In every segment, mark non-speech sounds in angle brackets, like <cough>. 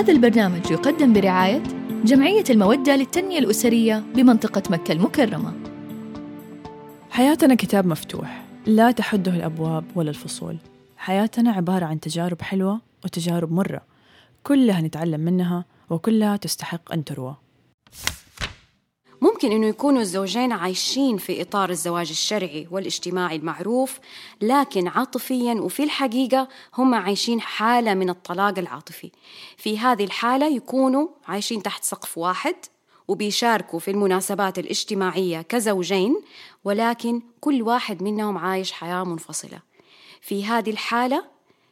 هذا البرنامج يقدم برعاية جمعية المودة للتنمية الأسرية بمنطقة مكة المكرمة. حياتنا كتاب مفتوح لا تحده الأبواب ولا الفصول. حياتنا عبارة عن تجارب حلوة وتجارب مرة كلها نتعلم منها وكلها تستحق أن تروى. ممكن إنه يكونوا الزوجين عايشين في إطار الزواج الشرعي والاجتماعي المعروف لكن عاطفيا وفي الحقيقة هم عايشين حالة من الطلاق العاطفي. في هذه الحالة يكونوا عايشين تحت سقف واحد وبيشاركوا في المناسبات الاجتماعية كزوجين ولكن كل واحد منهم عايش حياة منفصلة. في هذه الحالة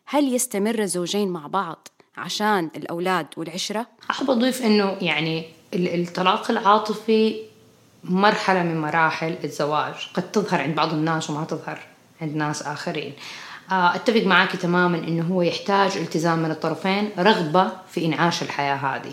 هل يستمر الزوجين مع بعض عشان الأولاد والعشرة؟ أحب أضيف إنه يعني الطلاق العاطفي مرحلة من مراحل الزواج. قد تظهر عند بعض الناس وما تظهر عند ناس آخرين. آه، أتفق معك تماما أنه هو يحتاج التزام من الطرفين رغبة في إنعاش الحياة هذه.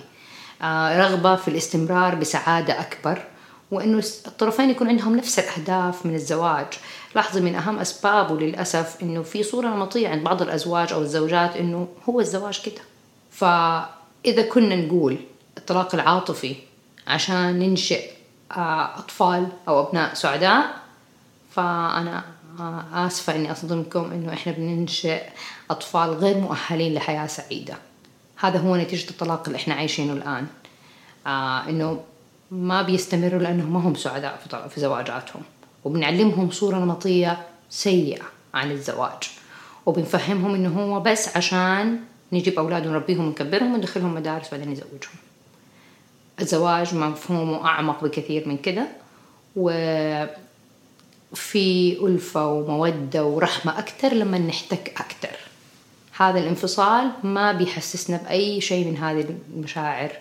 آه، رغبة في الاستمرار بسعادة أكبر وأنه الطرفين يكون عندهم نفس الأهداف من الزواج. لاحظي من أهم أسبابه للأسف أنه في صورة نمطية عند بعض الأزواج أو الزوجات أنه هو الزواج كده. فإذا كنا نقول الطلاق العاطفي عشان ننشئ أطفال أو أبناء سعداء فأنا آسفة إني أصدمكم إنه إحنا بننشئ أطفال غير مؤهلين لحياة سعيدة. هذا هو نتيجة الطلاق اللي إحنا عايشينه الآن. آه إنه ما بيستمروا لأنهم ما هم سعداء في, في زواجاتهم. وبنعلمهم صورة نمطية سيئة عن الزواج. وبنفهمهم إنه هو بس عشان نجيب أولاد ونربيهم ونكبرهم وندخلهم مدارس بعدين نزوجهم. الزواج مفهومه أعمق بكثير من كده. وفي ألفة ومودة ورحمة أكتر لما نحتك أكتر. هذا الانفصال ما بيحسسنا بأي شيء من هذه المشاعر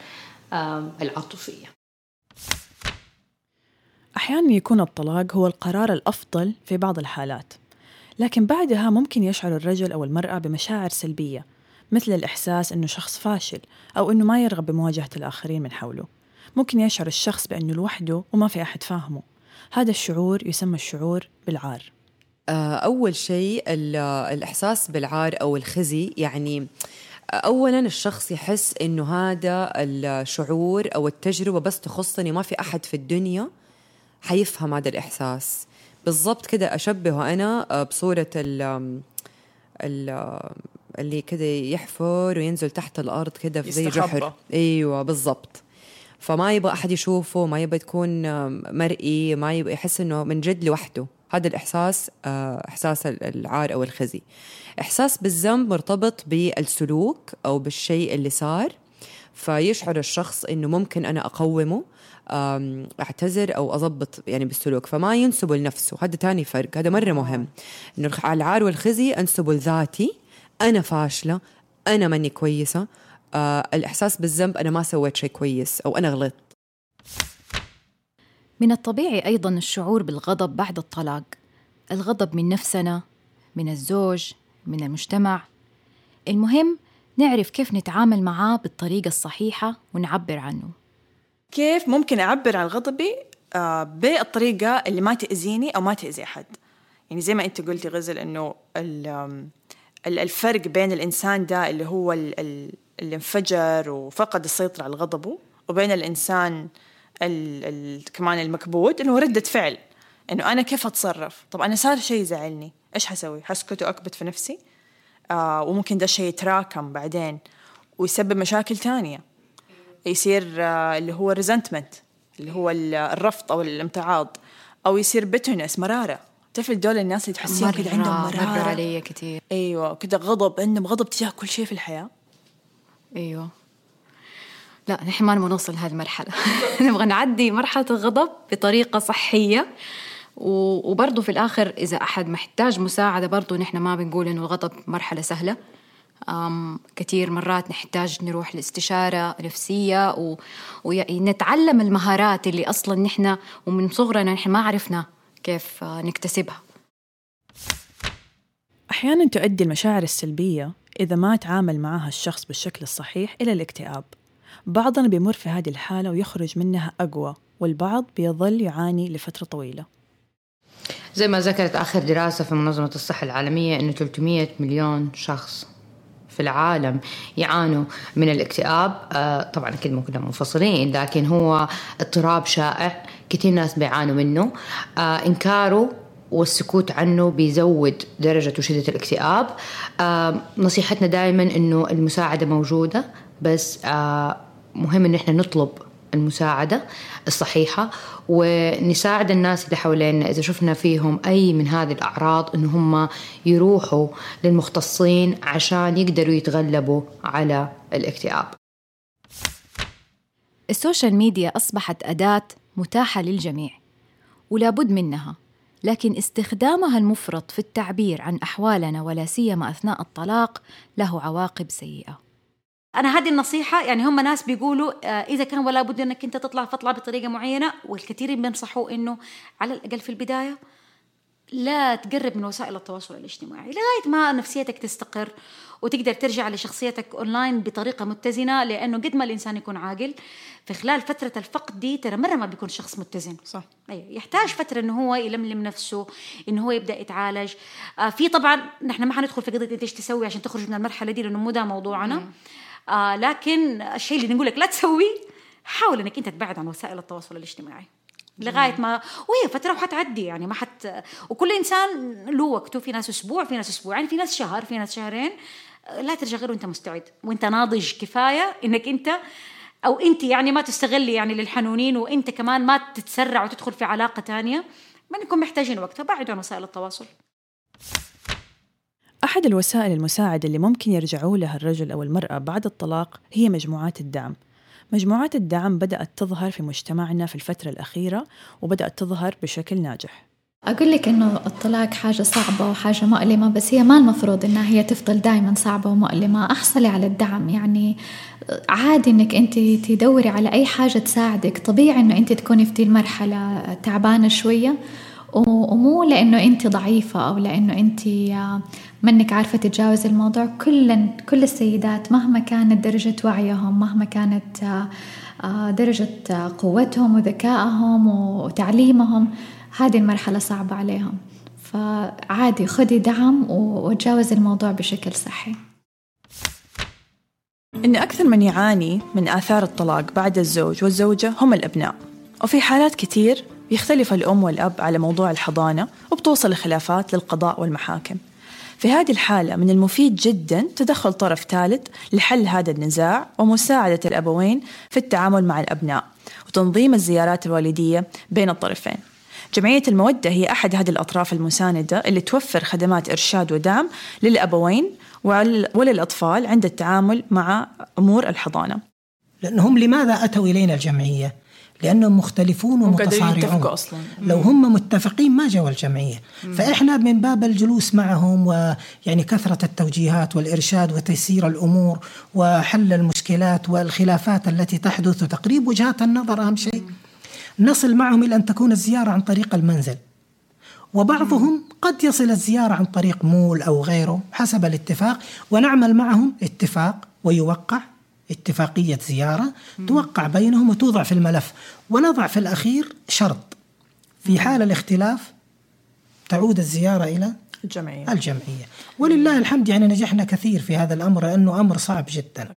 العاطفية. أحيانا يكون الطلاق هو القرار الأفضل في بعض الحالات لكن بعدها ممكن يشعر الرجل أو المرأة بمشاعر سلبية. مثل الإحساس أنه شخص فاشل أو أنه ما يرغب بمواجهة الآخرين من حوله. ممكن يشعر الشخص بأنه لوحده وما في أحد فاهمه. هذا الشعور يسمى الشعور بالعار. آه، أول شيء الإحساس بالعار أو الخزي يعني اولا الشخص يحس إنه هذا الشعور أو التجربة بس تخصني ما في أحد في الدنيا حيفهم هذا الإحساس. بالضبط كده أشبهه أنا آه، بصورة ال اللي كده يحفر وينزل تحت الأرض كده في زي جحر. أيوه بالضبط. فما يبغى أحد يشوفه ما يبغى تكون مرئي ما يبغى يحس إنه من جد لوحده. هذا الإحساس آه، إحساس العار أو الخزي. إحساس بالذنب مرتبط بالسلوك أو بالشيء اللي صار. فيشعر الشخص إنه ممكن أنا أقومه أعتذر أو أضبط يعني بالسلوك. فما ينسبه لنفسه. هذا تاني فرق. هذا مرة مهم. إنه العار والخزي انسبه لذاتي أنا فاشلة أنا ماني كويسة. آه الإحساس بالذنب أنا ما سويت شيء كويس أو أنا غلطت. من الطبيعي أيضا الشعور بالغضب بعد الطلاق. الغضب من نفسنا من الزوج من المجتمع. المهم نعرف كيف نتعامل معاه بالطريقة الصحيحة ونعبر عنه. كيف ممكن أعبر عن غضبي؟ آه بالطريقة اللي ما تأذيني أو ما تأذي أحد. يعني زي ما أنت قلتي غزل إنه الفرق بين الإنسان ده اللي هو اللي انفجر وفقد السيطرة على غضبه وبين الإنسان ال ال كمان المكبوت إنه ردة فعل إنه أنا كيف أتصرف؟ طب أنا صار شيء يزعلني إيش حسوي؟ حسكت وأكبت في نفسي آه وممكن ده الشيء يتراكم بعدين ويسبب مشاكل تانية. يصير آه اللي هو ريزنتمنت اللي هو الرفض أو الامتعاض أو يصير بتونس مرارة. تعرف دول الناس اللي تحسيهم كذا عندهم مرارة؟ مرة علي كثير أيوه كذا غضب عندهم غضب تجاه كل شيء في الحياة. أيوه. لا نحن ما نبغى نوصل لهذه المرحلة <laughs> نبغى نعدي مرحلة الغضب بطريقة صحية. وبرضه في الآخر إذا أحد محتاج مساعدة برضه نحن ما بنقول إنه الغضب مرحلة سهلة. أم كثير مرات نحتاج نروح لاستشارة نفسية و... ونتعلم المهارات اللي أصلا نحن ومن صغرنا نحن ما عرفنا. كيف نكتسبها. أحيانا تؤدي المشاعر السلبية إذا ما تعامل معها الشخص بالشكل الصحيح إلى الاكتئاب. بعضنا بيمر في هذه الحالة ويخرج منها أقوى والبعض بيظل يعاني لفترة طويلة. زي ما ذكرت آخر دراسة في منظمة الصحة العالمية أنه 300 مليون شخص في العالم يعانوا من الاكتئاب. آه، طبعا أكيد مو كلهم منفصلين لكن هو اضطراب شائع. كثير ناس بيعانوا منه. آه، إنكاره والسكوت عنه بيزود درجة وشدة الاكتئاب. آه، نصيحتنا دائما أنه المساعدة موجودة بس مهم أن إحنا نطلب المساعدة الصحيحة ونساعد الناس اللي حوالينا. إذا شفنا فيهم أي من هذه الأعراض إن هم يروحوا للمختصين عشان يقدروا يتغلبوا على الاكتئاب. ال social media أصبحت أداة متاحة للجميع ولا بد منها لكن استخدامها المفرط في التعبير عن أحوالنا ولا سيما أثناء الطلاق له عواقب سيئة. أنا هذه النصيحة يعني هم ناس بيقولوا آه، إذا كان ولا بد أنك أنت تطلع فاطلع بطريقة معينة والكثيرين بينصحوا إنه على الأقل في البداية لا تقرب من وسائل التواصل الاجتماعي لغاية ما نفسيتك تستقر وتقدر ترجع لشخصيتك اونلاين بطريقة متزنة لأنه قد ما الإنسان يكون عاقل في خلال فترة الفقد دي ترى مرة ما بيكون شخص متزن صح أيوة. يحتاج فترة إنه هو يلملم نفسه إنه هو يبدأ يتعالج آه في طبعا نحن ما حندخل في قضية إيش تسوي عشان تخرج من المرحلة دي لأنه مو ده موضوعنا مم. آه لكن الشيء اللي نقول لك لا تسويه حاول إنك أنت تبعد عن وسائل التواصل الاجتماعي لغاية ما وهي فترة وحتعدي يعني ما حت وكل إنسان له وقته. في ناس أسبوع في ناس أسبوعين في ناس شهر في ناس شهرين. لا ترجع غير وأنت مستعد وأنت ناضج كفاية إنك أنت أو أنت يعني ما تستغلي يعني للحنونين وأنت كمان ما تتسرع وتدخل في علاقة تانية. ما نكون محتاجين وقتها بعدوا عن وسائل التواصل. أحد الوسائل المساعدة اللي ممكن يرجعوا لها الرجل أو المرأة بعد الطلاق هي مجموعات الدعم. مجموعات الدعم بدأت تظهر في مجتمعنا في الفترة الأخيرة وبدأت تظهر بشكل ناجح. أقول لك إنه الطلاق حاجة صعبة وحاجة مؤلمة بس هي ما المفروض إنها هي تفضل دائما صعبة ومؤلمة. أحصلي على الدعم يعني عادي إنك أنت تدوري على أي حاجة تساعدك. طبيعي إنه أنت تكوني في دي المرحلة تعبانة شوية ومو لأنه أنت ضعيفة أو لأنه أنت منك عارفة تتجاوز الموضوع. كل كل السيدات مهما كانت درجة وعيهم مهما كانت آه، درجة قوتهم وذكائهم وتعليمهم هذه المرحلة صعبة عليهم. فعادي خذي دعم وتجاوز الموضوع بشكل صحي. إن أكثر من يعاني من آثار الطلاق بعد الزوج والزوجة هم الأبناء. وفي حالات كثير بيختلف الأم والأب على موضوع الحضانة وبتوصل الخلافات للقضاء والمحاكم. في هذه الحالة من المفيد جدا تدخل طرف ثالث لحل هذا النزاع ومساعدة الأبوين في التعامل مع الأبناء وتنظيم الزيارات الوالدية بين الطرفين. جمعية المودة هي أحد هذه الأطراف المساندة اللي توفر خدمات إرشاد ودعم للأبوين وللأطفال عند التعامل مع أمور الحضانة. لأنهم لماذا أتوا إلينا الجمعية؟ لأنهم مختلفون ومتصارعون. أصلاً. لو هم متفقين ما جوا الجمعية. فإحنا من باب الجلوس معهم ويعني كثرة التوجيهات والإرشاد وتيسير الأمور وحل المشكلات والخلافات التي تحدث وتقريب وجهات النظر أهم شيء. نصل معهم إلى أن تكون الزيارة عن طريق المنزل. وبعضهم قد يصل الزيارة عن طريق مول أو غيره حسب الاتفاق ونعمل معهم اتفاق ويوقع اتفاقية زيارة توقع بينهم وتوضع في الملف ونضع في الأخير شرط. في حال الاختلاف تعود الزيارة إلى الجمعية. الجمعية. ولله الحمد يعني نجحنا كثير في هذا الأمر لأنه أمر صعب جدا.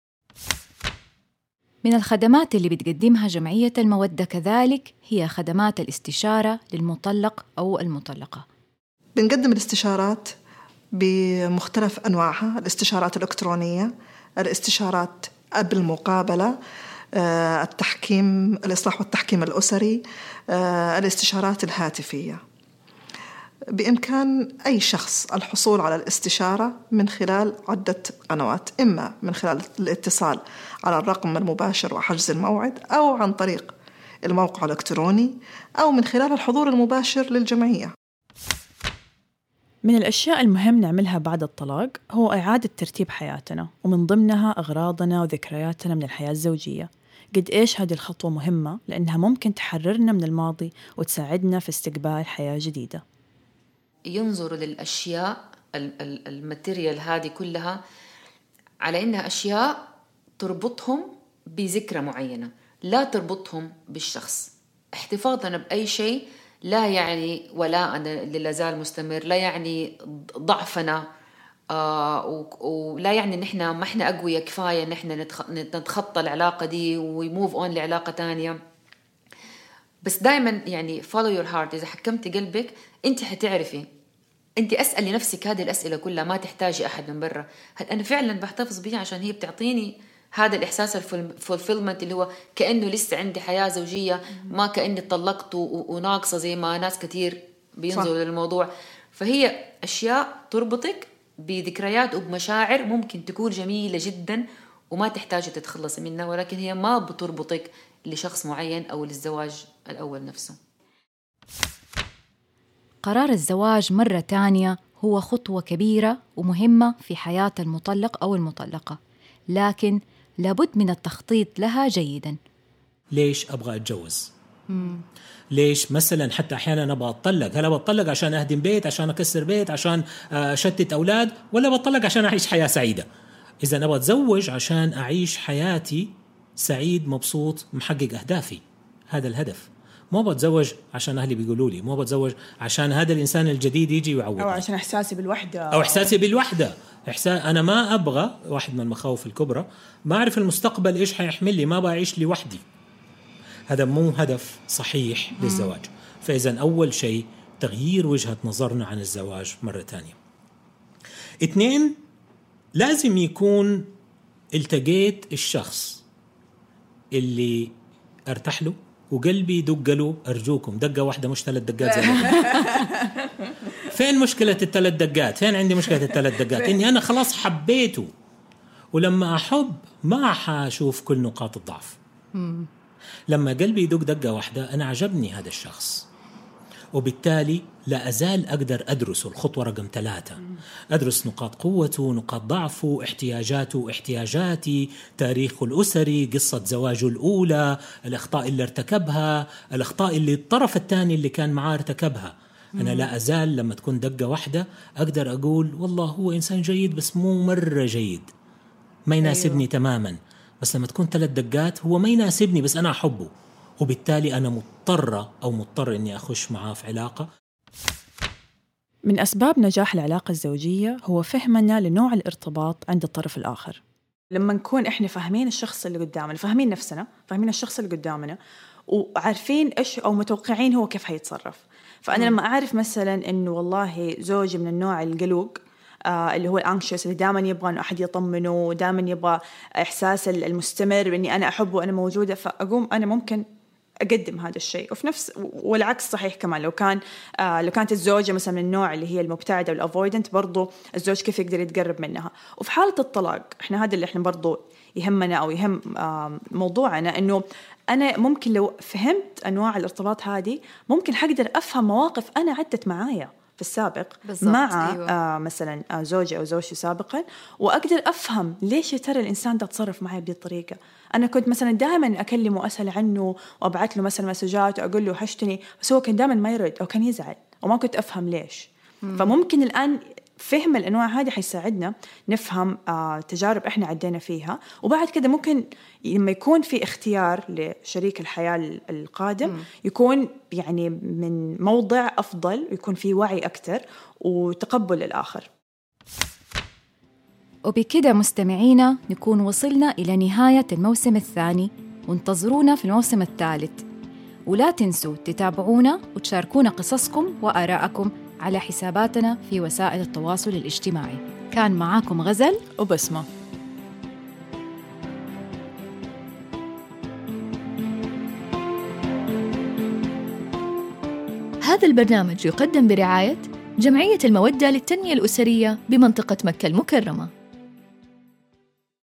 من الخدمات اللي بتقدمها جمعية المودة كذلك هي خدمات الاستشارة للمطلق أو المطلقة. بنقدم الاستشارات بمختلف أنواعها الاستشارات الإلكترونية الاستشارات بالمقابلة آه، التحكيم الإصلاح والتحكيم الأسري آه، الاستشارات الهاتفية. بإمكان أي شخص الحصول على الاستشارة من خلال عدة قنوات إما من خلال الاتصال على الرقم المباشر وحجز الموعد أو عن طريق الموقع الإلكتروني أو من خلال الحضور المباشر للجمعية. من الأشياء المهم نعملها بعد الطلاق هو إعادة ترتيب حياتنا ومن ضمنها أغراضنا وذكرياتنا من الحياة الزوجية. قد إيش هذه الخطوة مهمة؟ لأنها ممكن تحررنا من الماضي وتساعدنا في استقبال حياة جديدة. ينظروا للأشياء الماتيريال هذه كلها على إنها أشياء تربطهم بذكرى معينة لا تربطهم بالشخص. احتفاظنا بأي شيء لا يعني ولاء اللي لازال مستمر لا يعني ضعفنا آه ولا يعني ان إحنا ما إحنا أقوياء كفاية ان إحنا نتخطى العلاقة دي ويموف أون لعلاقة تانية. بس دائما يعني follow your heart إذا حكمتي قلبك أنت حتعرفي. أنت اسالي نفسك هذه الأسئلة كلها ما تحتاجي أحد من برا. هل أنا فعلا بحتفظ بيها عشان هي بتعطيني هذا الإحساس ال fulfillment اللي هو كأنه لسه عندي حياة زوجية ما كأني طلقت وناقصة زي ما ناس كثير بينظروا للموضوع. فهي أشياء تربطك بذكريات وبمشاعر ممكن تكون جميلة جدا وما تحتاجي تتخلصي منها ولكن هي ما بتربطك لشخص معين أو للزواج الأول نفسه. قرار الزواج مرة تانية هو خطوة كبيرة ومهمة في حياة المطلق أو المطلقة. لكن لابد من التخطيط لها جيدا. ليش أبغى أتجوز؟ مم. ليش مثلا حتى أحيانا أبغى اتطلق هل أبغى اتطلق عشان أهدم بيت عشان أكسر بيت عشان أشتت أولاد؟ ولا بتطلق عشان أعيش حياة سعيدة؟ إذا أبغى اتزوج عشان أعيش حياتي سعيد مبسوط محقق أهدافي. هذا الهدف. مو بتزوج عشان أهلي بيقولوا لي مو بتزوج عشان هذا الإنسان الجديد يجي ويعوض أو عشان إحساسي بالوحدة. أو إحساسي بالوحدة. إحساس أنا ما أبغى واحد من المخاوف الكبرى. ما أعرف المستقبل إيش حيحمل لي ما بعيش لوحدي. هذا مو هدف صحيح للزواج. فإذا أول شيء تغيير وجهة نظرنا عن الزواج مرة ثانية اثنين لازم يكون التقيت الشخص اللي ارتاح له. وقلبي دق له أرجوكم دقة واحدة مش ثلاث دقات زي فين مشكلة الثلاث دقات؟ فين عندي مشكلة الثلاث دقات؟ إني أنا خلاص حبيته. ولما أحب ما حأشوف كل نقاط الضعف. لما قلبي يدق دقة واحدة أنا عجبني هذا الشخص. وبالتالي لا أزال أقدر أدرسه الخطوة رقم ثلاثة. أدرس نقاط قوته نقاط ضعفه احتياجاته احتياجاتي تاريخه الأسري قصة زواجه الأولى الأخطاء اللي ارتكبها الأخطاء اللي الطرف الثاني اللي كان معاه ارتكبها. أنا لا أزال لما تكون دقة واحدة أقدر أقول والله هو إنسان جيد بس مو مرة جيد. ما يناسبني أيوه. تماما. بس لما تكون ثلاث دقات هو ما يناسبني بس أنا أحبه. وبالتالي أنا مضطرة أو مضطر إني أخش معاه في علاقة. من أسباب نجاح العلاقة الزوجية هو فهمنا لنوع الارتباط عند الطرف الآخر. لما نكون إحنا فاهمين الشخص اللي قدامنا فاهمين نفسنا فاهمين الشخص اللي قدامنا وعارفين إيش أو متوقعين هو كيف هيتصرف فأنا لما أعرف مثلا إنه والله زوجي من النوع القلوق آه اللي هو الانكشس اللي دائما يبغى إنه أحد يطمنه دائما يبغى إحساس المستمر باني أنا أحبه وأنا موجودة فأقوم أنا ممكن أقدم هذا الشيء. وفي نفس والعكس صحيح كمان. لو كان آه لو كانت الزوجة مثلا من النوع اللي هي المبتعدة والافويدنت برضو الزوج كيف يقدر يتقرب منها؟ وفي حالة الطلاق إحنا هذا اللي إحنا برضو يهمنا أو يهم آه موضوعنا إنه أنا ممكن لو فهمت أنواع الارتباط هذه ممكن حقدر أفهم مواقف أنا عدت معايا. في السابق مع أيوة. آه مثلا آه زوجي أو زوجتي سابقا وأقدر أفهم ليش يا ترى الإنسان ده تصرف معي بهذه الطريقة أنا كنت مثلا دائما أكلمه وأسأل عنه وأبعث له مثلا مسجات وأقول له وحشتني بس هو كان دائما ما يرد أو كان يزعل وما كنت أفهم ليش مم. فممكن الآن فهم الأنواع هذه حيساعدنا نفهم آه تجارب إحنا عدينا فيها. وبعد كده ممكن لما يكون في اختيار لشريك الحياة القادم م. يكون يعني من موضع أفضل ويكون في وعي أكثر وتقبل الآخر. وبكده مستمعينا نكون وصلنا إلى نهاية الموسم الثاني وانتظرونا في الموسم الثالث. ولا تنسوا تتابعونا وتشاركونا قصصكم وآراءكم على حساباتنا في وسائل التواصل الاجتماعي. كان معاكم غزل وبسمة. هذا البرنامج يقدم برعاية جمعية المودة للتنمية الأسرية بمنطقة مكة المكرمة.